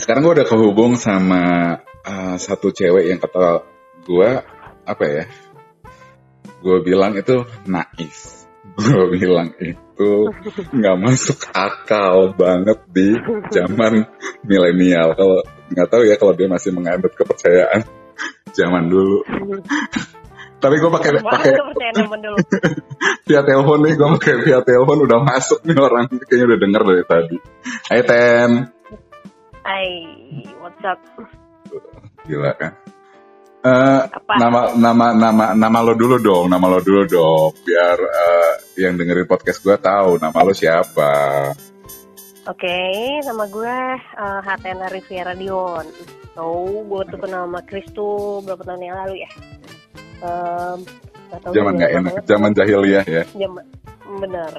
sekarang gue udah kehubung sama uh, satu cewek yang kata gue apa ya? Gue bilang itu nais. Gue bilang itu nggak masuk akal banget di zaman milenial. Kalau nggak tahu ya kalau dia masih menganut kepercayaan zaman dulu. Tapi gue pakai pakai via telepon nih, gue pakai via telepon udah masuk nih orang kayaknya udah denger dari tadi. Hai Ten. Hai, what's up? Gila kan? Uh, nama nama nama nama lo dulu dong, nama lo dulu dong, biar uh, yang dengerin podcast gue tahu nama lo siapa. Oke, okay, nama gue uh, Hatena Riviera Dion. So, gue tuh kenal sama Chris tuh berapa tahun yang lalu ya? Um, zaman nggak enak, zaman jahiliyah ya. Zaman, benar.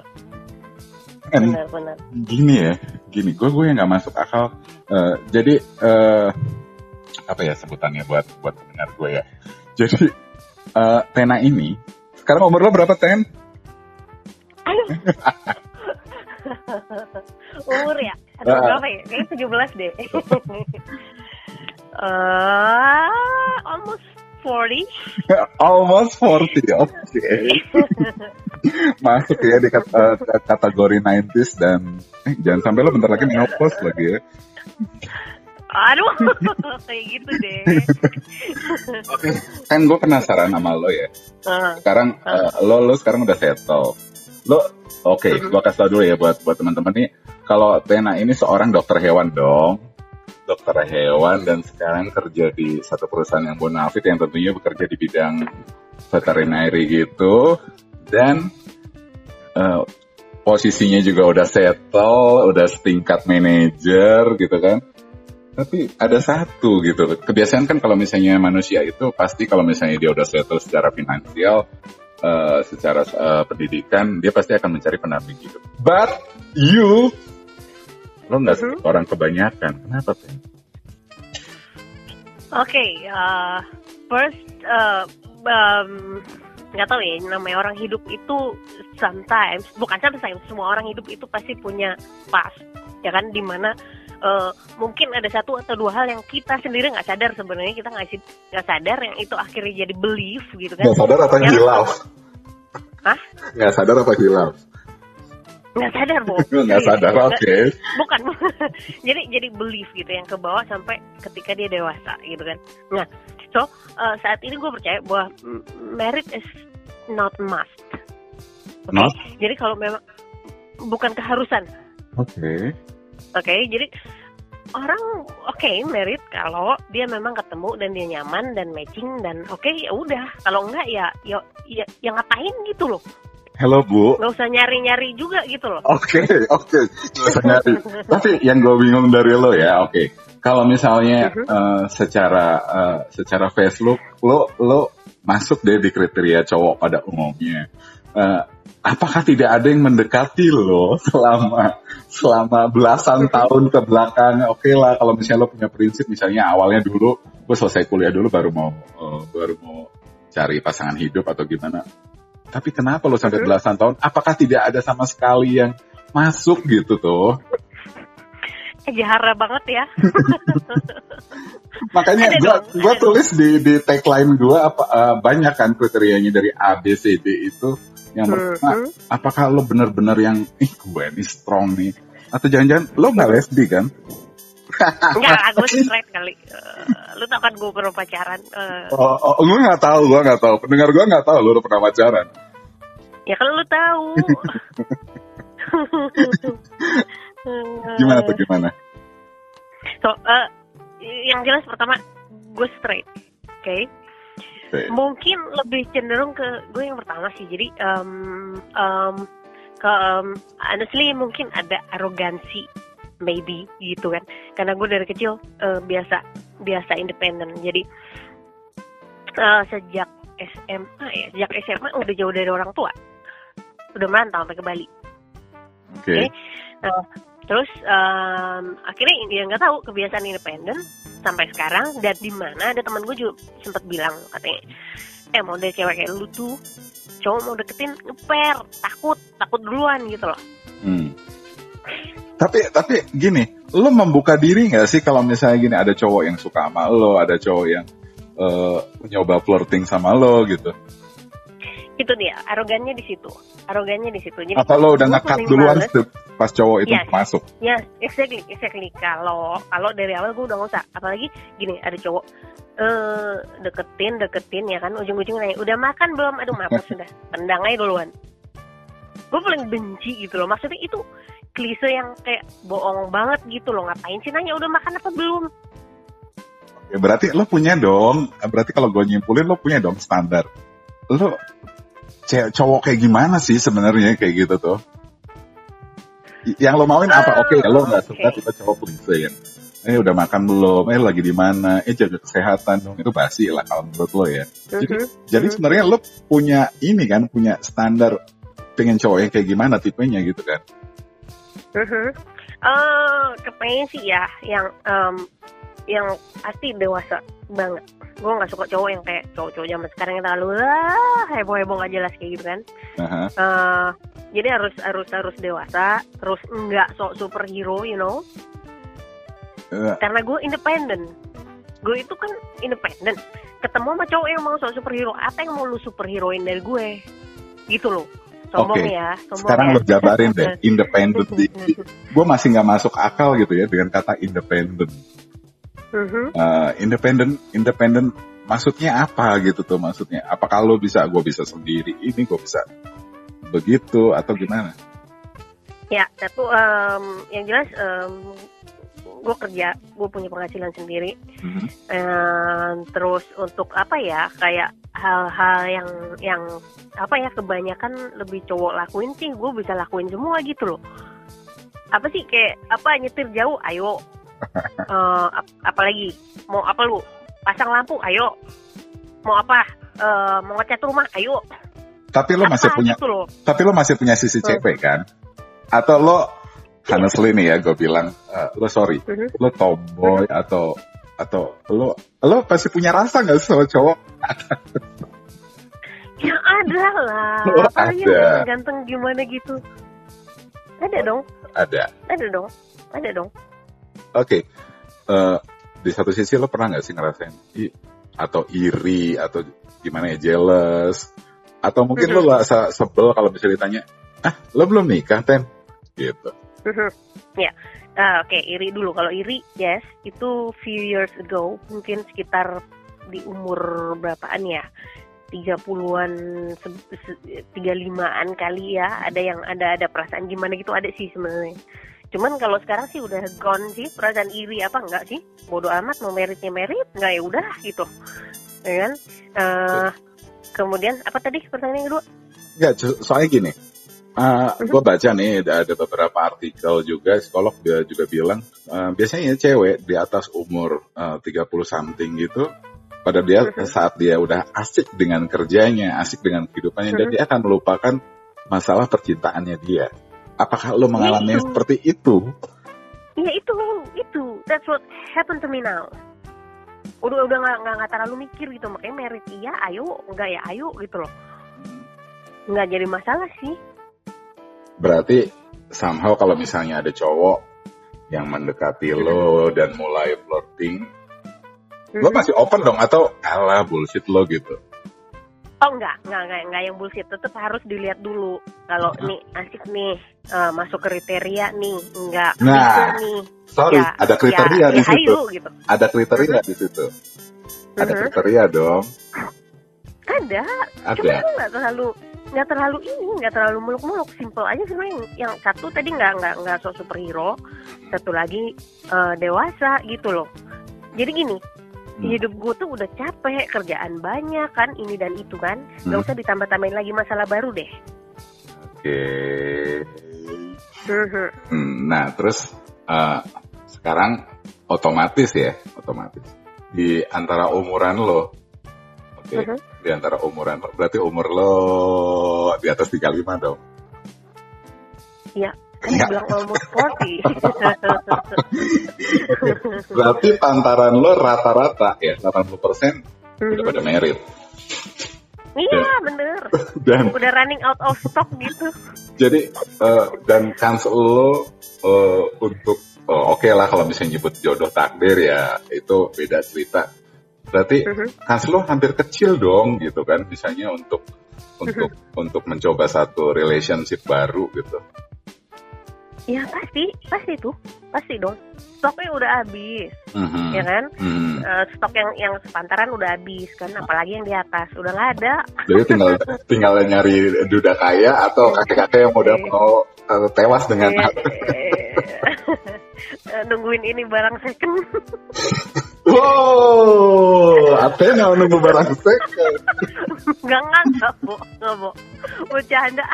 Benar, benar. Gini ya, gini, gue gue yang nggak masuk akal. Uh, jadi uh, apa ya sebutannya buat buat pendengar gue ya. Jadi uh, Tena ini sekarang umur lo berapa Ten? Aduh. Umur ya? Aduh, uh, berapa ya? Kayaknya 17 deh. uh, almost 40. almost 40, oke. Okay. Masuk ya di uh, kategori 90s dan eh, jangan sampai lo bentar lagi menopause lagi ya. Aduh, kayak gitu deh. Oke, okay. kan gue penasaran sama lo ya. Uh, sekarang uh. Uh, lo lo sekarang udah settle. Lo oke, okay, gue kasih tau dulu ya buat buat teman-teman nih. Kalau Tena ini seorang dokter hewan dong, dokter hewan dan sekarang kerja di satu perusahaan yang bonafit yang tentunya bekerja di bidang veterinary gitu dan uh, posisinya juga udah settle, udah setingkat manajer gitu kan tapi ada satu gitu. Kebiasaan kan kalau misalnya manusia itu pasti kalau misalnya dia udah settle secara finansial, uh, secara uh, pendidikan, dia pasti akan mencari pendamping hidup. But you, lo nggak mm -hmm. orang kebanyakan. Kenapa sih? Oke, okay, uh, first uh, um, nggak tahu ya namanya orang hidup itu sometimes bukan sometimes semua orang hidup itu pasti punya pas ya kan? Di mana uh, mungkin ada satu atau dua hal yang kita sendiri nggak sadar sebenarnya kita nggak nggak sadar yang itu akhirnya jadi belief gitu kan. Nggak sadar apa yang hilaf? Hah? nggak sadar apa hilaf nggak sadar bu nggak sadar oke okay. bukan jadi jadi belief gitu yang ke bawah sampai ketika dia dewasa gitu kan nah so uh, saat ini gue percaya bahwa merit is not must okay? not? jadi kalau memang bukan keharusan oke okay. Oke, okay, jadi orang oke okay, merit kalau dia memang ketemu dan dia nyaman dan matching dan oke okay, ya udah. Kalau enggak ya ya ya, ya ngapain gitu loh. Halo Bu. Gak usah nyari-nyari juga gitu loh. Oke, okay, oke. Okay. Gak usah nyari. Tapi yang gue bingung dari lo ya, oke. Okay. Kalau misalnya uh -huh. uh, secara uh, secara face look, lo lo masuk deh di kriteria cowok pada umumnya. Uh, apakah tidak ada yang mendekati lo selama selama belasan tahun ke belakang? Oke okay lah kalau misalnya lo punya prinsip misalnya awalnya dulu gue selesai kuliah dulu baru mau uh, baru mau cari pasangan hidup atau gimana. Tapi kenapa lo sampai belasan tahun? Apakah tidak ada sama sekali yang masuk gitu tuh? Eh, jahara banget ya. Makanya gue gue tulis di di tagline gue apa uh, banyak kan kriterianya dari A B C D itu yang pertama, hmm. apakah lo bener-bener yang, ih gue ini strong nih. Atau jangan-jangan lo gak lesbi kan? Enggak gue straight kali. Uh, lu tau kan gue pernah pacaran. Uh. Oh, oh, gue gak tahu, gue gak tahu. Pendengar gue gak tahu lo udah pernah pacaran. Ya kalau lu tahu. gimana tuh gimana? So, uh, yang jelas pertama gue straight, oke? Okay? Mungkin lebih cenderung ke gue yang pertama sih. Jadi um, um, ke um, honestly mungkin ada arogansi maybe gitu kan. Karena gue dari kecil uh, biasa biasa independen. Jadi uh, sejak SMA ya, sejak SMA udah jauh dari orang tua. Udah merantau sampai ke Bali. Oke. Okay. Okay? Nah, terus um, akhirnya dia nggak tahu kebiasaan independen sampai sekarang dan di mana ada teman gue juga sempat bilang katanya eh mau dari cewek kayak lu tuh cowok mau deketin ngeper takut takut duluan gitu loh hmm. tapi tapi gini, lo membuka diri nggak sih kalau misalnya gini ada cowok yang suka sama lo, ada cowok yang uh, nyoba flirting sama lo gitu? Itu dia, arogannya di situ. Arogannya di situ. Jadi Apa lo udah ngekat duluan pas cowok itu yes. masuk? Ya, yes, exactly, exactly. Kalau kalau dari awal gue udah nggak usah. Apalagi gini, ada cowok uh, deketin deketin ya kan ujung-ujungnya nanya udah makan belum aduh maaf sudah tendang aja duluan gue paling benci gitu loh maksudnya itu klise yang kayak bohong banget gitu loh ngapain sih nanya udah makan apa belum ya, berarti lo punya dong berarti kalau gue nyimpulin lo punya dong standar lo cowok kayak gimana sih sebenarnya kayak gitu tuh yang lo mauin apa oke okay, lo nggak suka tipe cowok klise ya eh udah makan belum, eh lagi di mana, eh jaga kesehatan dong itu basi lah kalau menurut lo ya. Jadi, uh-huh. jadi sebenarnya lo punya ini kan, punya standar pengen cowok yang kayak gimana tipenya gitu kan? Uh-huh. Uh, kepengen sih ya yang um, yang pasti dewasa banget. Gue nggak suka cowok yang kayak cowok-cowok zaman sekarang yang terlalu lah heboh-heboh nggak jelas kayak gitu kan. Uh-huh. Uh, jadi harus harus harus dewasa, terus nggak sok superhero, you know uh. karena gue independen gue itu kan independen ketemu sama cowok yang mau soal superhero apa yang mau lu superheroin dari gue gitu loh sombong okay. ya sombong sekarang ya. lo jabarin deh independen gue masih nggak masuk akal gitu ya dengan kata independen uh-huh. uh, independen independen maksudnya apa gitu tuh maksudnya? Apa kalau bisa gue bisa sendiri ini gue bisa begitu atau gimana? Ya satu um, yang jelas um, gue kerja gue punya penghasilan sendiri. Mm-hmm. uh, terus untuk apa ya kayak hal-hal yang yang apa ya kebanyakan lebih cowok lakuin sih gue bisa lakuin semua gitu loh. Apa sih kayak apa nyetir jauh? Ayo uh, ap- apalagi? Mau apa lu? Pasang lampu ayo. Mau apa? Uh, mau ngecat rumah ayo. Tapi lo masih punya gitu tapi lo masih punya sisi cewek kan? Atau lo honestly nih ya gue bilang uh, lo sorry mm-hmm. lo tomboy atau atau lo lo pasti punya rasa nggak sama cowok? Ya ada lah. Oh, ada. ganteng gimana gitu? Ada dong. Ada. Ada dong. Ada dong okay. uh, eh, di satu sisi lo pernah nggak sih ngerasain i, atau iri atau gimana ya jealous atau mungkin mm-hmm. lo gak sebel kalau bisa ditanya ah lo belum nikah ten gitu Mm-hmm. Ya, uh, oke okay, iri dulu. Kalau iri, yes, itu few years ago, mungkin sekitar di umur berapaan ya? 30-an, 35-an kali ya. Ada yang ada ada perasaan gimana gitu ada sih sebenarnya. Cuman kalau sekarang sih udah gone sih perasaan iri apa enggak sih? Bodoh amat mau meritnya merit, enggak ya udah gitu. Ya kan? Uh, kemudian apa tadi pertanyaan kedua? Enggak, soalnya gini Uh, gue baca nih ada beberapa artikel juga psikolog dia juga bilang uh, biasanya cewek di atas umur uh, 30 something gitu pada dia uh-huh. saat dia udah asik dengan kerjanya, asik dengan kehidupannya dan dia akan melupakan masalah percintaannya dia. Apakah lo mengalami ya seperti itu? Iya itu, itu. That's what happened to me now. Udah udah nggak nggak terlalu mikir gitu makanya merit iya, ayo enggak ya ayo gitu loh. Nggak jadi masalah sih berarti somehow kalau misalnya ada cowok yang mendekati lo dan mulai flirting, lo hmm. masih open dong atau alah bullshit lo gitu? Oh enggak, enggak, enggak, enggak yang bullshit. Tetap harus dilihat dulu. Kalau hmm. nih asik nih, uh, masuk kriteria nih, enggak. Nah, nih. sorry, ya, ada kriteria ya, di ya, situ. Ayo, gitu. Ada kriteria di situ. Ada uh-huh. kriteria dong. Ada. Ada. Cuma nggak terlalu nggak terlalu ini nggak terlalu muluk-muluk simple aja sih yang yang satu tadi nggak nggak nggak sok superhero satu lagi uh, dewasa gitu loh jadi gini hmm. hidup gue tuh udah capek kerjaan banyak kan ini dan itu kan nggak hmm. usah ditambah-tambahin lagi masalah baru deh oke okay. Hmm. hmm, nah terus uh, sekarang otomatis ya otomatis di antara umuran lo oke okay. uh -huh di antara umuran berarti umur lo di atas 35 dong iya kan ya. bilang almost 40 berarti pantaran lo rata-rata ya 80 persen mm -hmm. udah pada merit Iya bener. Dan udah running out of stock gitu. Jadi uh, dan kans lo uh, untuk oh, oke okay lah kalau misalnya nyebut jodoh takdir ya itu beda cerita. Berarti uh -huh. kans lo hampir kecil dong gitu kan misalnya untuk untuk uh -huh. untuk mencoba satu relationship baru gitu. Ya pasti, pasti tuh, pasti dong. Stoknya udah habis, mm-hmm. ya kan? Mm-hmm. Uh, stok yang yang sepantaran udah habis kan, apalagi yang di atas udah nggak ada. Jadi tinggal tinggal nyari duda kaya atau kakek-kakek yang udah mau uh, tewas dengan uh, nungguin ini barang second. wow, apa yang nunggu barang second? Enggak enggak bu, enggak bu, bercanda.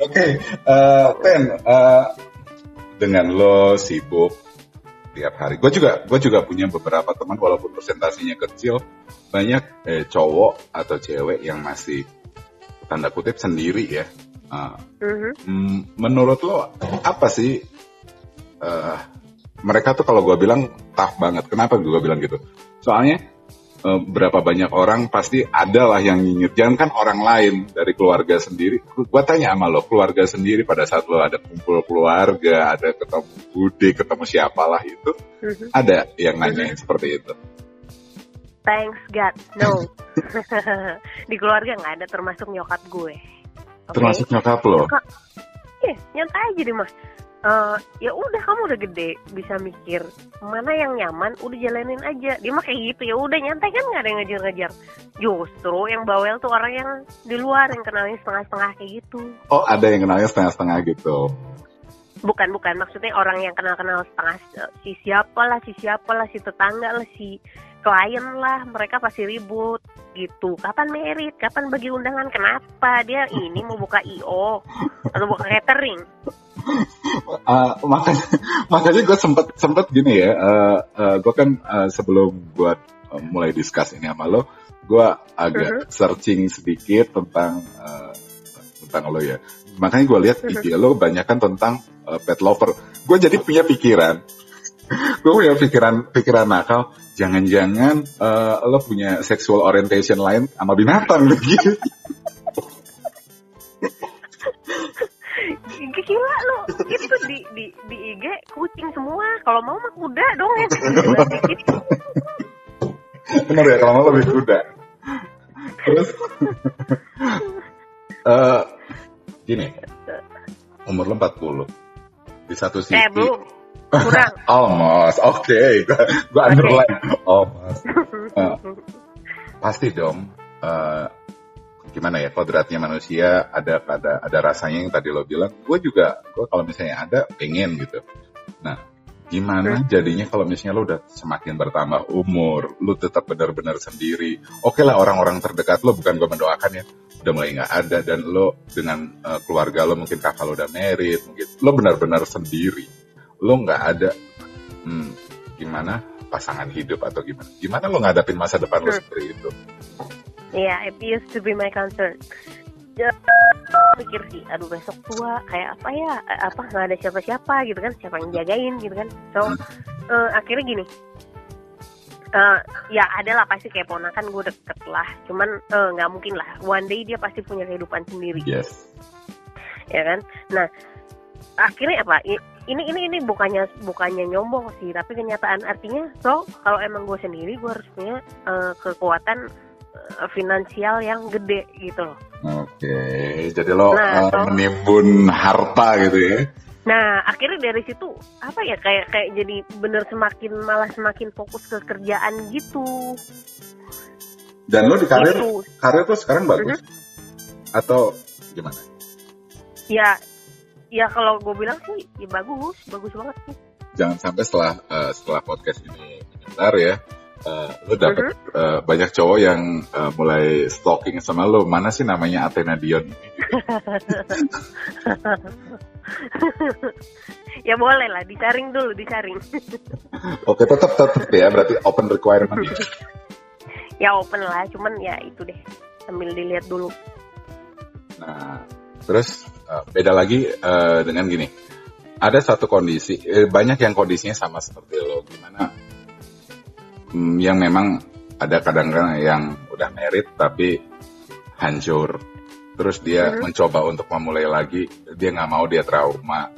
Oke, okay, uh, Pen, uh, dengan lo sibuk tiap hari, gue juga gue juga punya beberapa teman walaupun presentasinya kecil, banyak eh, cowok atau cewek yang masih tanda kutip sendiri ya. Uh, mm-hmm. Menurut lo apa sih? Uh, mereka tuh kalau gue bilang tough banget. Kenapa gue bilang gitu? Soalnya Eh, berapa banyak orang pasti ada lah yang nyinyir. Jangan kan orang lain dari keluarga sendiri. Gua tanya sama lo, keluarga sendiri pada saat lo ada kumpul keluarga, ada ketemu bude, ketemu siapalah itu, mm-hmm. ada yang nanyain mm-hmm. seperti itu. Thanks God, no. Di keluarga nggak ada termasuk nyokap gue. Okay? Termasuk nyokap lo? Iya, yeah, nyantai aja deh mas uh, ya udah kamu udah gede bisa mikir mana yang nyaman udah jalanin aja. Dia mah kayak gitu ya udah nyantai kan nggak ada yang ngejar-ngejar. Justru yang bawel tuh orang yang di luar yang kenalnya setengah-setengah kayak gitu. Oh ada yang kenalnya setengah-setengah gitu? Bukan bukan. Maksudnya orang yang kenal-kenal setengah si siapa lah si siapa lah si tetangga lah si klien lah mereka pasti ribut gitu. Kapan merit? Kapan bagi undangan? Kenapa? Dia ini mau buka io atau buka catering uh, makanya makanya gue sempet sempet gini ya uh, uh, eh, gue kan uh, sebelum gue uh, mulai discuss ini sama lo gue agak uh -huh. searching sedikit tentang uh, tentang lo ya. Makanya gue lihat uh -huh. IG lo banyak kan tentang uh, pet lover. Gue jadi punya pikiran. Gue punya pikiran pikiran nakal. Jangan-jangan uh, lo punya sexual orientation lain sama binatang gitu gila lo itu di di di IG kucing semua. Kalau mau mah kuda dong. Ya benar ya kalau mau lebih kuda. Terus uh, gini. Umur lo 40 di satu sisi eh, belum. Kurang. Almost. Oke okay. gue underline. Almost. Uh, pasti dong uh, gimana ya kodratnya manusia ada ada ada rasanya yang tadi lo bilang. Gue juga gue kalau misalnya ada pengen gitu. Nah gimana jadinya kalau misalnya lo udah semakin bertambah umur lo tetap benar-benar sendiri? Oke okay lah orang-orang terdekat lo bukan gue mendoakan ya udah mulai nggak ada dan lo dengan uh, keluarga lo mungkin kakak lo udah married mungkin lo benar-benar sendiri. Lo nggak ada hmm, gimana pasangan hidup atau gimana? Gimana lo ngadapin masa depan lo hmm. seperti itu Iya, it used to be my concern. Ya, mikir sih, aduh besok tua kayak apa ya, eh, apa nggak ada siapa-siapa gitu kan, siapa yang jagain gitu kan. So uh, akhirnya gini, uh, ya ada lah pasti kayak ponakan gue deket lah, cuman nggak uh, mungkin lah. One day dia pasti punya kehidupan sendiri. Yes. Ya kan. Nah akhirnya apa? ini ini ini bukannya bukannya nyombong sih tapi kenyataan artinya so kalau emang gue sendiri gue harus punya uh, kekuatan Eh, finansial yang gede gitu loh. Oke, jadi lo nah, uh, menimbun harta gitu ya? Nah, akhirnya dari situ apa ya kayak kayak jadi bener semakin malah semakin fokus ke kerjaan gitu. Dan lo di karir gitu. karir tuh sekarang bagus? Uh-huh. Atau gimana? Ya, ya kalau gue bilang sih ya bagus, bagus banget sih. Jangan sampai setelah uh, setelah podcast ini menyebar ya, uh, lu dapet uh-huh. uh, banyak cowok yang uh, mulai stalking sama lu. Mana sih namanya Athena Dion? Ini ya boleh lah disaring dulu disaring. Oke tetap tetap ya berarti open requirement ya ya open lah cuman ya itu deh sambil dilihat dulu. Nah terus uh, beda lagi uh, dengan gini. Ada satu kondisi eh, banyak yang kondisinya sama seperti lo. Gimana yang memang ada kadang-kadang yang udah udah merit tapi hancur terus dia mm-hmm. mencoba untuk memulai lagi dia nggak mau dia trauma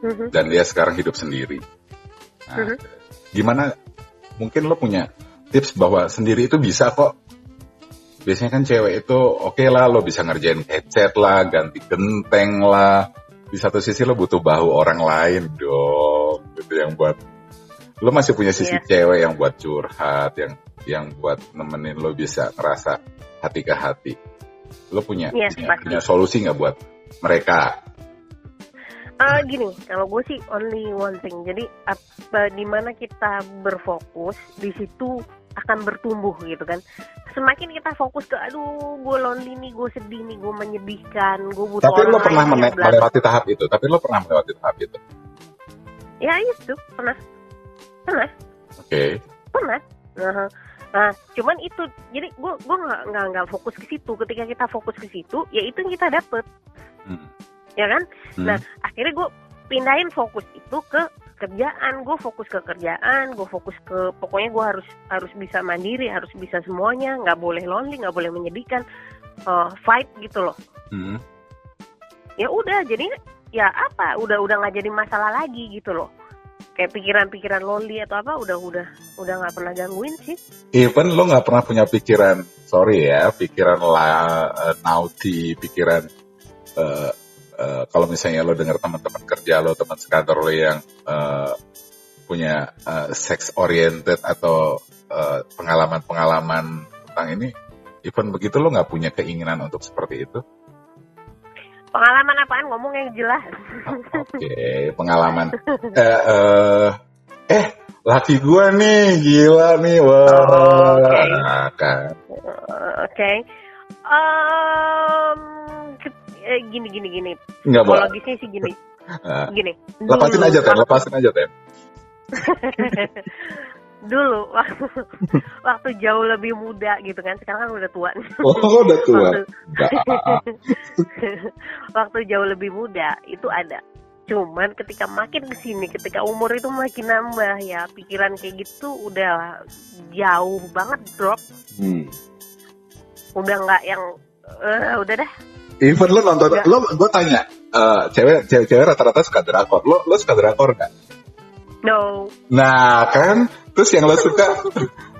mm-hmm. dan dia sekarang hidup sendiri nah, mm-hmm. gimana mungkin lo punya tips bahwa sendiri itu bisa kok biasanya kan cewek itu oke okay lah lo bisa ngerjain headset lah ganti genteng lah di satu sisi lo butuh bahu orang lain dong gitu yang buat lo masih punya sisi yeah. cewek yang buat curhat yang yang buat nemenin lo bisa ngerasa hati ke hati Lo punya yes, punya, punya solusi nggak buat mereka? Uh, gini, kalau gue sih only one thing. Jadi apa di mana kita berfokus di situ akan bertumbuh gitu kan. Semakin kita fokus ke aduh gue lonely nih, gue sedih nih, gue menyedihkan, gue butuh Tapi lo pernah melewati tahap itu. Tapi lo pernah melewati tahap itu. Ya itu pernah, pernah. Oke. Okay. Pernah. Uh, Nah, cuman itu jadi gue gue nggak nggak nggak fokus ke situ. Ketika kita fokus ke situ, ya itu yang kita dapet, hmm. ya kan? Hmm. Nah, akhirnya gue pindahin fokus itu ke kerjaan. Gue fokus ke kerjaan, gue fokus ke pokoknya gue harus harus bisa mandiri, harus bisa semuanya, nggak boleh lonely, nggak boleh menyedihkan, uh, fight gitu loh. Hmm. Ya udah, jadi ya apa? Udah udah nggak jadi masalah lagi gitu loh kayak pikiran-pikiran lonely atau apa udah udah udah nggak pernah gangguin sih. Even lo nggak pernah punya pikiran, sorry ya, pikiran la, uh, naughty, pikiran uh, uh, kalau misalnya lo dengar teman-teman kerja lo, teman sekantor lo yang uh, punya uh, sex oriented atau pengalaman-pengalaman uh, tentang ini, even begitu lo nggak punya keinginan untuk seperti itu? Pengalaman apaan ngomong yang jelas. Oke, okay, pengalaman. eh, uh, eh, laki gue nih gila nih, wah. Oh, okay. Nah, kan. Oke. Okay. Um, gini gini gini. Enggak boleh. Logisnya sih gini. Uh, gini. Lepasin aja, Ten. Lepasin aja, Ten. dulu waktu waktu jauh lebih muda gitu kan sekarang kan udah tua. Oh udah tua. Waktu, waktu jauh lebih muda itu ada. Cuman ketika makin ke sini ketika umur itu makin nambah ya pikiran kayak gitu udah jauh banget drop. Hmm. udah nggak yang uh, udah dah even lo nonton udah. lo gue tanya uh, cewek cewek cewek rata-rata suka drakor. Lo lo suka drakor nggak? No. Nah kan Terus yang lo suka,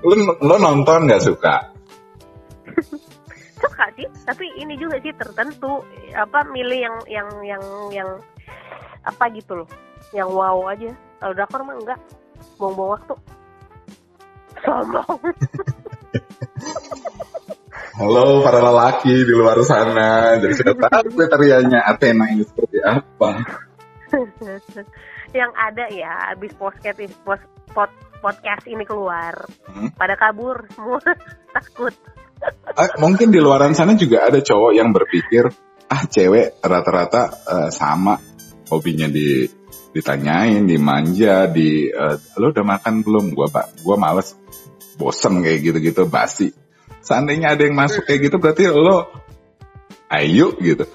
lo, lo nonton nggak suka? suka sih, tapi ini juga sih tertentu apa milih yang yang yang yang apa gitu loh, yang wow aja. Kalau drakor mah enggak, buang-buang waktu. Sombong. Halo para lelaki di luar sana, jadi sudah tahu kriterianya Athena ini seperti apa. yang ada ya, abis podcast, post, podcast ini keluar hmm? pada kabur semua takut. Ah, mungkin di luaran sana juga ada cowok yang berpikir ah cewek rata-rata uh, sama hobinya di ditanyain dimanja di uh, lo udah makan belum? Gua pak gua males bosen kayak gitu-gitu basi. Seandainya ada yang masuk kayak gitu berarti lo ayo gitu.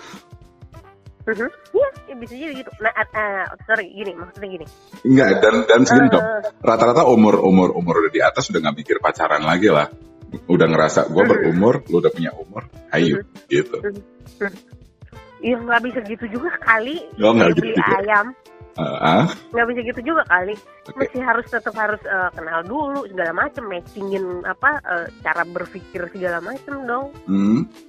Uh-huh. Iya, ya, bisa jadi gitu. Nah, uh, sorry, gini, maksudnya gini. Enggak, dan dan segini uh, dong. Rata-rata umur umur umur udah di atas udah nggak mikir pacaran lagi lah. Udah ngerasa gue uh-huh. berumur, lu udah punya umur, ayo uh-huh. gitu. Uh-huh. Ya nggak bisa gitu juga kali. Oh, nggak gitu juga. ayam. Uh, nggak bisa gitu juga kali okay. masih harus tetap harus uh, kenal dulu segala macam matchingin apa uh, cara berpikir segala macam dong hmm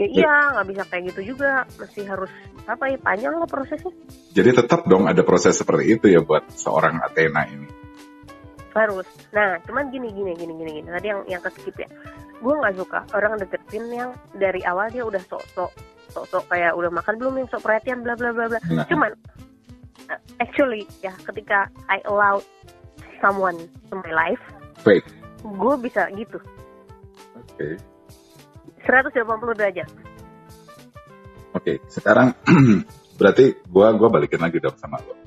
ya iya nggak bisa kayak gitu juga. Mesti harus apa ya panjang lah prosesnya. Jadi tetap dong ada proses seperti itu ya buat seorang Athena ini. Harus. Nah cuman gini gini gini gini gini. Tadi yang yang keskip ya. Gue nggak suka orang deketin yang dari awal dia udah sok-sok sok-sok kayak udah makan belum yang sok perhatian bla bla bla bla. Nah. cuman uh, actually ya ketika I allow someone to my life gue bisa gitu. Oke. okay 180 derajat. Oke, okay, sekarang berarti gua gua balikin lagi dong sama lo.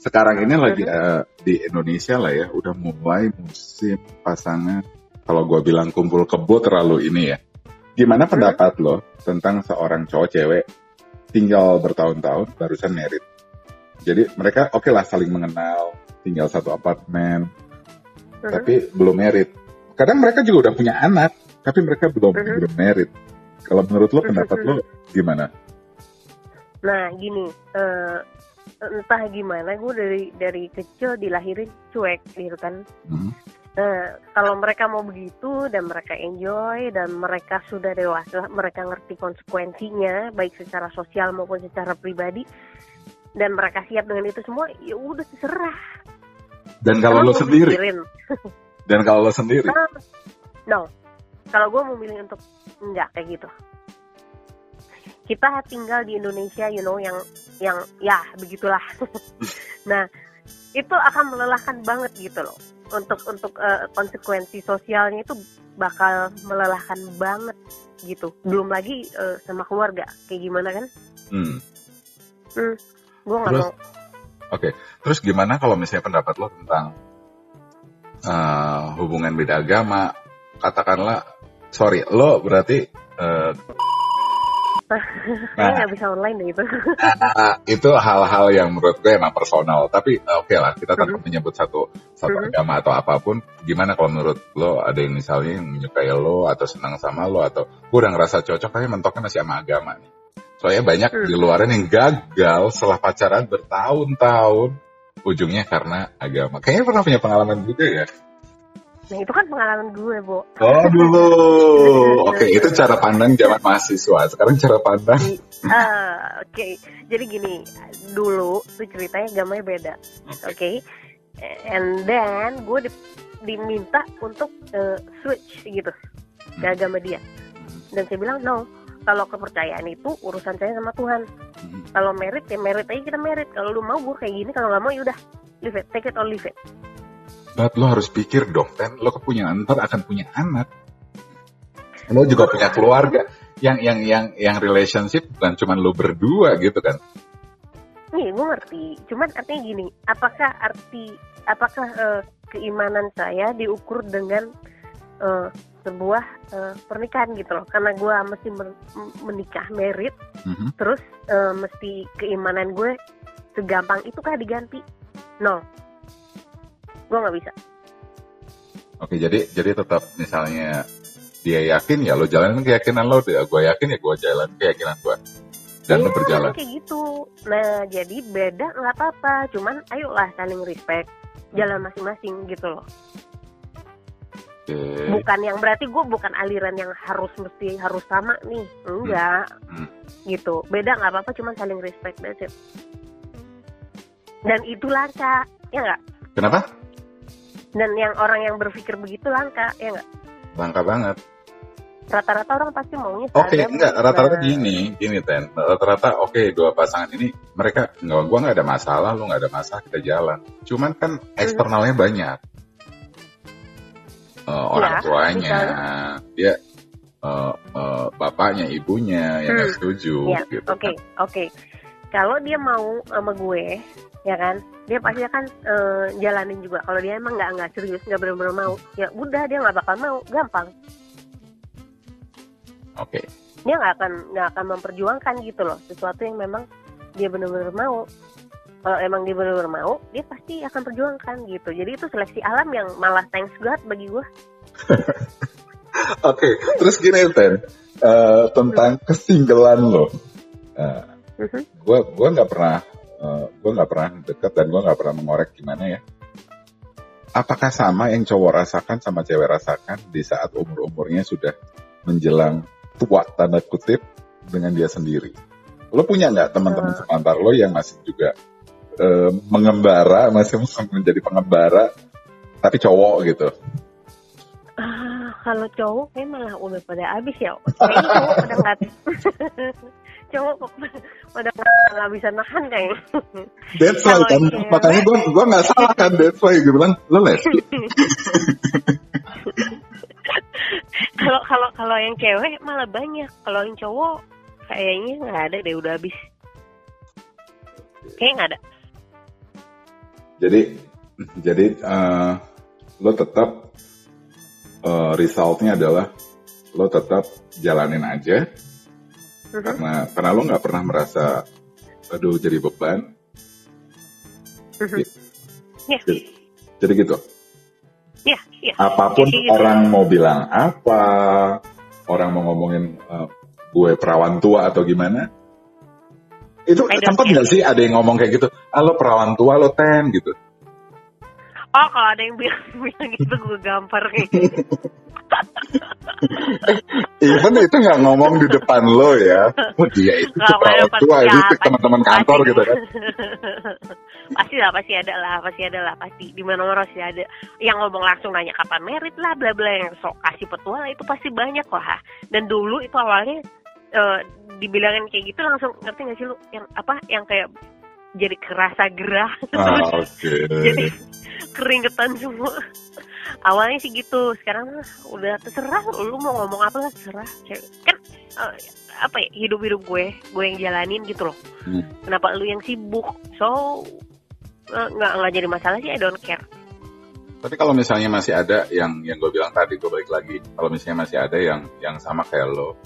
Sekarang ini lagi uh, di Indonesia lah ya, udah mulai musim pasangan. Kalau gua bilang kumpul kebo terlalu ini ya. Gimana hmm. pendapat lo tentang seorang cowok cewek tinggal bertahun-tahun barusan merit? Jadi mereka oke okay lah saling mengenal, tinggal satu apartemen, uh-huh. tapi belum merit kadang mereka juga udah punya anak tapi mereka belum uh-huh. belum merit kalau menurut lo pendapat lo gimana nah gini uh, entah gimana gue dari dari kecil dilahirin cuek gitu kan uh-huh. Nah, kalau mereka mau begitu dan mereka enjoy dan mereka sudah dewasa, mereka ngerti konsekuensinya baik secara sosial maupun secara pribadi dan mereka siap dengan itu semua, ya udah terserah. Dan kalau lo sendiri? dan kalau lo sendiri? Uh, no, kalau gue memilih untuk enggak kayak gitu. Kita tinggal di Indonesia, you know, yang yang ya begitulah. nah, itu akan melelahkan banget gitu loh. Untuk untuk uh, konsekuensi sosialnya itu bakal melelahkan banget gitu. Belum lagi uh, sama keluarga. Kayak gimana kan? Hmm, hmm gue nggak mau. Oke. Okay. terus gimana kalau misalnya pendapat lo tentang uh, hubungan beda agama? Katakanlah sorry lo berarti uh, nah, nggak bisa online deh itu. nah, itu hal-hal yang menurut gue emang personal. Tapi eh, oke okay lah, kita tanpa mm-hmm. menyebut satu satu mm-hmm. agama atau apa pun. Gimana kalau menurut lo ada yang misalnya yang menyukai lo atau senang sama lo atau gue udah ngerasa cocok, tapi mentoknya masih sama agama nih. Soalnya banyak mm. di luaran yang gagal setelah pacaran bertahun-tahun, ujungnya karena agama. Kayaknya pernah punya pengalaman juga ya. Nah itu kan pengalaman gue, Bu. Oh dulu. Oke, okay, itu cara pandang zaman mahasiswa. Sekarang cara pandang. Uh, Oke, okay. jadi gini, dulu tuh ceritanya agamanya beda. Oke. Okay. And then gue di, diminta untuk uh, switch gitu ke hmm. agama dia. Dan saya bilang no, kalau kepercayaan itu urusan saya sama Tuhan. Hmm. Kalau merit ya merit aja kita merit. Kalau lu mau gue kayak gini, kalau nggak mau yaudah leave it, take it or leave it. But lo harus pikir dong, kan lo punya ntar akan punya anak. Lo juga punya keluarga yang yang yang yang relationship bukan cuma lo berdua gitu kan. Nih, gue ngerti. Cuman artinya gini, apakah arti apakah uh, keimanan saya diukur dengan uh, sebuah uh, pernikahan gitu loh karena gue mesti menikah merit mm-hmm. terus uh, mesti keimanan gue segampang itu kah diganti no gue nggak bisa oke jadi jadi tetap misalnya dia yakin ya lo jalan keyakinan lo dia gue yakin ya gue jalan keyakinan gue dan iya, lo berjalan kayak gitu nah jadi beda nggak apa-apa cuman ayolah saling respect jalan masing-masing gitu loh Okay. Bukan yang berarti gue bukan aliran yang harus mesti harus sama nih, enggak, hmm. Hmm. gitu. Beda nggak apa-apa, cuman saling respect that's it. Dan itu lancar, ya nggak? Kenapa? Dan yang orang yang berpikir begitu langka ya nggak langka banget rata-rata orang pasti maunya oke okay, enggak rata-rata gini gini ten rata-rata oke okay, dua pasangan ini mereka nggak gua nggak ada masalah lu nggak ada masalah kita jalan cuman kan hmm. eksternalnya hmm. banyak uh, orang ya, tuanya dia uh, uh, bapaknya ibunya yang hmm. setuju ya, gitu oke okay, kan. oke okay. kalau dia mau sama gue ya kan? Dia pasti akan uh, jalanin juga. Kalau dia emang nggak nggak serius nggak benar-benar mau ya udah dia nggak bakal mau. Gampang. Oke. Okay. dia nggak akan nggak akan memperjuangkan gitu loh. Sesuatu yang memang dia benar-benar mau. Kalau emang dia benar-benar mau dia pasti akan perjuangkan gitu. Jadi itu seleksi alam yang malah thanks God bagi gue oke okay. terus gini Ten uh, tentang kesinggelan lo. Uh, gue gue nggak pernah uh, eh, gue nggak pernah deket dan gue nggak pernah mengorek gimana ya. Apakah sama yang cowok rasakan sama cewek rasakan di saat umur-umurnya sudah menjelang tua tanda kutip dengan dia sendiri? Lo punya nggak teman-teman uh. sepantar lo yang masih juga uh, mengembara masih menjadi pengembara tapi cowok gitu? Uh, kalau cowok kayak malah udah pada habis ya. Kayaknya cowok pada nggak cowok pada nggak bisa nahan kayaknya. That's why kan, cewek, makanya gue gue nggak salah kan, that's why gue bilang lo lesbi. Kalau kalau kalau yang cewek malah banyak, kalau yang cowok kayaknya nggak ada deh udah habis. Kayaknya nggak ada. Jadi jadi uh, lo tetap uh, resultnya adalah lo tetap jalanin aja uh-huh. karena karena lo nggak pernah merasa aduh jadi beban uh-huh. yeah. jadi, jadi gitu ya yeah. ya, apa pun gitu. orang mau bilang apa, orang mau ngomongin uh, gue perawan tua atau gimana, itu sempat nggak sih ada yang ngomong kayak gitu, halo perawan tua lo ten gitu. Oh kalau ada yang bilang, bilang gitu gue gampar kayak gitu. Even itu nggak ngomong di depan lo ya. Oh dia itu kepala tua, itu teman-teman kantor gitu kan. pasti lah, pasti ada lah, pasti ada lah, pasti di mana mana pasti ada. Yang ngomong langsung nanya kapan merit lah, bla bla yang sok kasih petua itu pasti banyak lah. Dan dulu itu awalnya uh, dibilangin kayak gitu langsung ngerti gak sih lu yang apa yang kayak jadi kerasa gerah ah, okay. jadi keringetan semua awalnya sih gitu sekarang udah terserah lu mau ngomong apa lah terserah kan uh, apa ya hidup hidup gue gue yang jalanin gitu loh. Hmm. kenapa lu yang sibuk? So eh, nggak uh, nggak jadi masalah sih I don't care. Tapi kalau misalnya masih ada yang yang gue bilang tadi gue balik lagi. Kalau misalnya masih ada yang yang sama kayak lo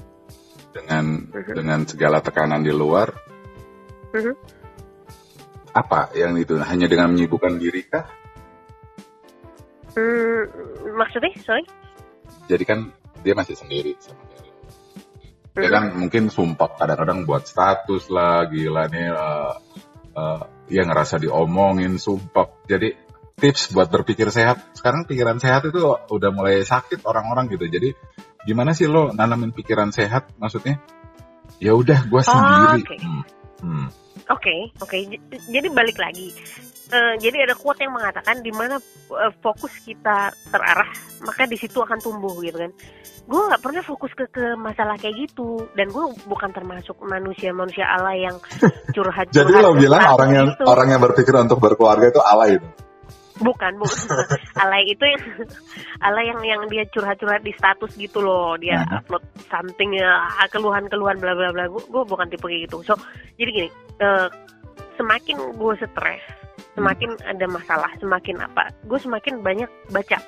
dengan uh-huh. dengan segala tekanan di luar uh-huh. apa yang itu? Hanya dengan menyibukkan diri kah Hmm, maksudnya, sorry? Jadi kan dia masih sendiri sama. Dia kan hmm. mungkin sumpah kadang-kadang buat status lah, gila nih, uh, uh, dia ngerasa diomongin, sumpah. Jadi tips buat berpikir sehat. Sekarang pikiran sehat itu udah mulai sakit orang-orang gitu. Jadi gimana sih lo nanamin pikiran sehat? Maksudnya, ya udah gue oh, sendiri. Oke, okay. hmm. hmm. oke. Okay, okay. Jadi balik lagi uh, jadi ada quote yang mengatakan di mana uh, fokus kita terarah maka di situ akan tumbuh gitu kan. Gue nggak pernah fokus ke ke masalah kayak gitu. Dan gue bukan termasuk manusia manusia alay yang curhat, jadi lo bilang orang yang gitu. orang yang berpikir untuk berkeluarga itu alay itu? Bukan bukan. Alay itu yang alay yang yang dia curhat-curhat di status gitu loh. Dia uh -huh. upload something ya keluhan-keluhan bla bla bla. Gue bukan tipe kayak gitu. So jadi gini uh, semakin gue stres semakin ada masalah semakin apa gue semakin banyak baca.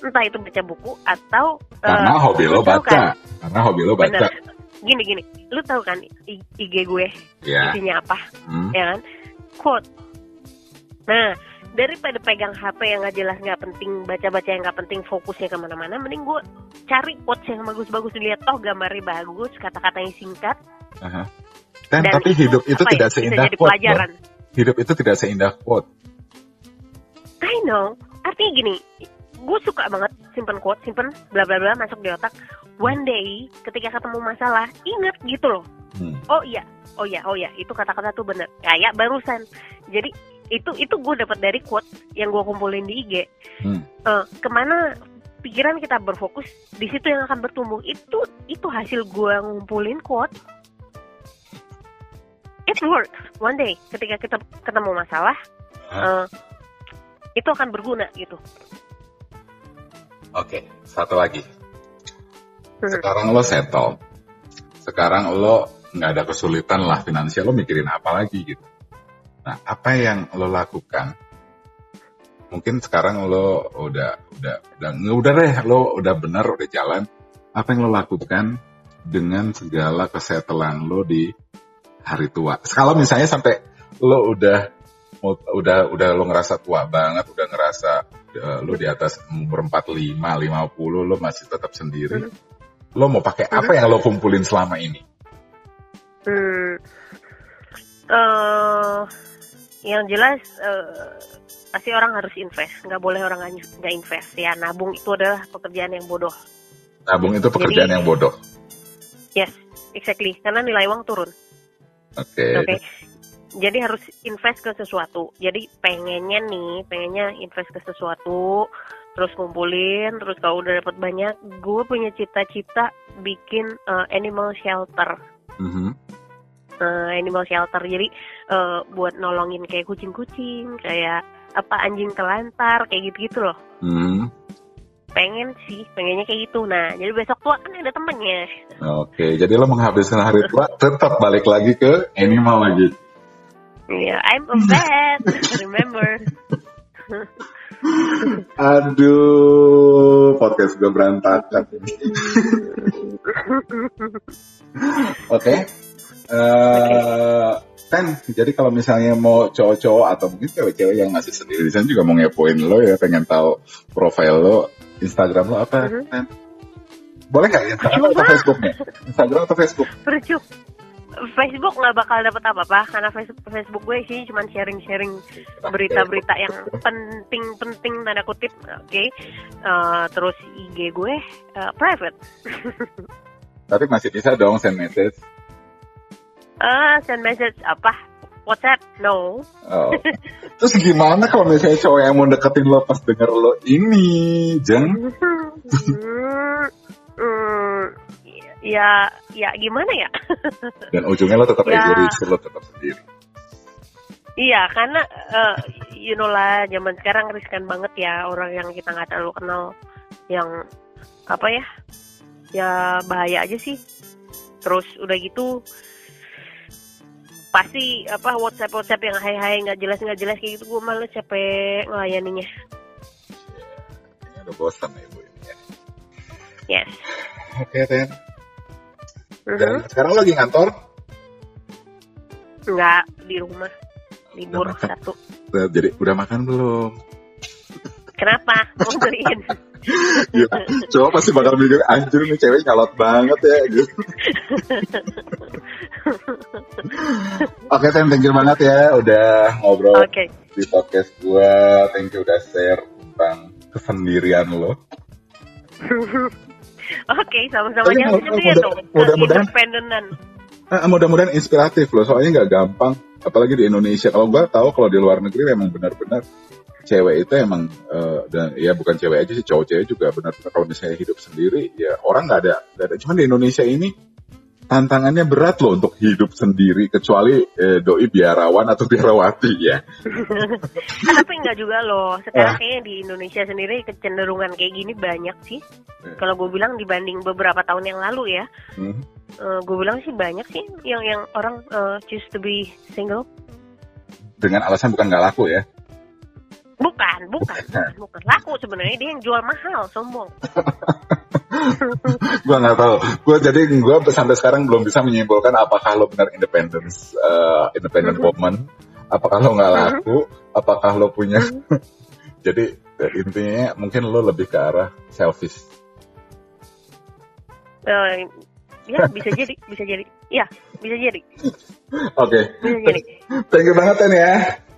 Entah itu baca buku atau karena uh, hobi lo baca. kan, karena hobi lo baca. Bener. gini gini. Lu tahu kan IG gue yeah. isinya apa? Hmm. ya kan? Quote. Nah daripada pegang HP yang nggak jelas nggak penting baca-baca yang nggak penting fokusnya ke mana-mana mending gue cari quotes yang bagus-bagus dilihat. Toh gambarnya bagus kata-katanya singkat. Uh -huh. Dan, Dan tapi hidup itu, itu ya, tidak ya, seindah quote. Pelajaran hidup itu tidak seindah quote. I know. Artinya gini, gue suka banget simpen quote, simpen bla bla bla masuk di otak. One day ketika ketemu masalah, inget gitu loh. Hmm. Oh iya, oh iya, oh iya, itu kata-kata tuh bener. Kayak barusan. Jadi itu itu gue dapat dari quote yang gue kumpulin di IG. Hmm. Uh, ke mana pikiran kita berfokus di situ yang akan bertumbuh itu itu hasil gue ngumpulin quote it works. One day ketika kita ketemu masalah uh, itu akan berguna gitu. Oke okay, satu lagi. Hmm. sekarang lo settle. Sekarang lo nggak ada kesulitan lah finansial lo mikirin apa lagi gitu. Nah apa yang lo lakukan? Mungkin sekarang lo udah udah udah udah deh lo udah benar udah jalan. Apa yang lo lakukan dengan segala kesetelan lo di hari tua. Kalau misalnya sampai lo udah udah udah lo ngerasa tua banget, udah ngerasa uh, lo di atas umur 45, 50, lo masih tetap sendiri. Hmm. Lo mau pakai apa yang lo kumpulin selama ini? Hmm. Uh, yang jelas uh, pasti orang harus invest, nggak boleh orang nggak invest ya. Nabung itu adalah pekerjaan yang bodoh. Nabung itu pekerjaan Jadi, yang bodoh. Yes, exactly. Karena nilai uang turun. Oke. Okay. Oke. Okay. Jadi harus invest ke sesuatu. Jadi pengennya nih, pengennya invest ke sesuatu, terus kumpulin, terus kalau udah dapat banyak, gue punya cita-cita bikin uh, animal shelter. Mm -hmm. uh, animal shelter. Jadi uh, buat nolongin kayak kucing-kucing, kayak apa anjing telantar, kayak gitu-gitu loh. Mm -hmm pengen sih pengennya kayak gitu nah jadi besok tua kan ada temennya oke jadi lo menghabiskan hari tua tetap balik lagi ke animal lagi Iya, yeah, I'm a vet remember Aduh, podcast gue berantakan. Oke. Okay. Uh, okay. Ten, jadi kalau misalnya mau cowok-cowok atau mungkin cewek-cewek yang masih sendiri di sana juga mau ngepoin lo ya, pengen tahu profil lo, Instagram lo apa? Boleh nggak Instagram atau Facebooknya? Instagram atau Facebook? Percuma. Facebook nggak bakal dapet apa-apa karena Facebook, Facebook gue sih cuma sharing-sharing berita-berita yang penting-penting tanda kutip, oke. Okay? Uh, terus IG gue uh, private. Tapi masih bisa dong send message. Uh, send message apa? WhatsApp? No. Oh. Terus gimana kalau misalnya cowok yang mau deketin lo pas denger lo ini, Jeng? hmm, hmm, ya, ya gimana ya? Dan ujungnya lo tetap ya. egois, lo tetap sendiri. Iya, karena uh, you know lah, zaman sekarang riskan banget ya orang yang kita nggak terlalu kenal, yang apa ya, ya bahaya aja sih. Terus udah gitu pasti apa WhatsApp WhatsApp yang hai hai nggak jelas nggak jelas kayak gitu gue malu capek ngelayaninya. Ini udah bosan ya bu ini ya. Yes. Oke okay, Ten. Uh-huh. Dan sekarang lagi ngantor? Enggak di rumah libur satu. Jadi udah makan belum? Kenapa? Mau beliin. ya, coba pasti bakal mikir anjir nih cewek nyalot banget ya gitu. Oke, okay, thank you banget ya udah ngobrol okay. di podcast gue. Thank you udah share tentang kesendirian lo. Oke, sama-sama yang sendirian dong. Mudah-mudahan Nah, mudah-mudahan inspiratif loh, soalnya nggak gampang, apalagi di Indonesia. Kalau gue tahu kalau di luar negeri memang benar-benar cewek itu emang uh, dan ya bukan cewek aja sih cowok cewek juga benar-benar kalau misalnya hidup sendiri ya orang nggak ada nggak ada cuman di Indonesia ini tantangannya berat loh untuk hidup sendiri kecuali eh, doi biarawan atau biarawati ya. Tapi enggak juga loh. Sekarang kayaknya di Indonesia sendiri kecenderungan kayak gini banyak sih. Eh. Kalau gue bilang dibanding beberapa tahun yang lalu ya, hmm. uh, eh, gue bilang sih banyak sih yang yang orang uh, choose to be single. Dengan alasan bukan nggak laku ya? Bukan, bukan, bukan, laku sebenarnya dia yang jual mahal, sombong. gue nggak tahu. Gue jadi gue sampai sekarang belum bisa menyimpulkan apakah lo benar independence, uh, independent mm -hmm. woman, apakah lo nggak mm-hmm. laku, mm -hmm. apakah lo punya. Mm -hmm. jadi intinya mungkin lo lebih ke arah selfish. Uh, ya bisa jadi, bisa jadi, ya bisa jadi. Oke. Okay. Bisa jadi. Thank you banget ya.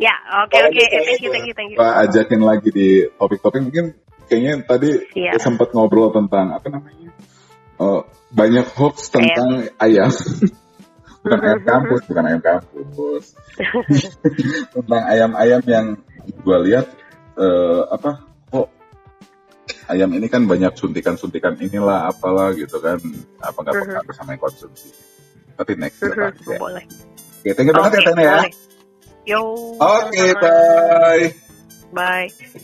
Ya, oke okay, oke. Okay. Eh, thank you, thank you, thank you. Ajakin lagi di topik-topik mungkin kayaknya tadi yeah. sempat ngobrol tentang apa namanya? Uh, banyak hoax tentang ayam. ayam. bukan ayam kampus, bukan ayam kampus. tentang ayam-ayam yang gue lihat uh, apa? Oh, ayam ini kan banyak suntikan-suntikan inilah apalah gitu kan. Apa nggak uh-huh. sama yang konsumsi? Tapi next uh-huh. ya. Boleh. Oke, thank you banget ya Tanya ya. Yo. Oke, okay, bye. Bye.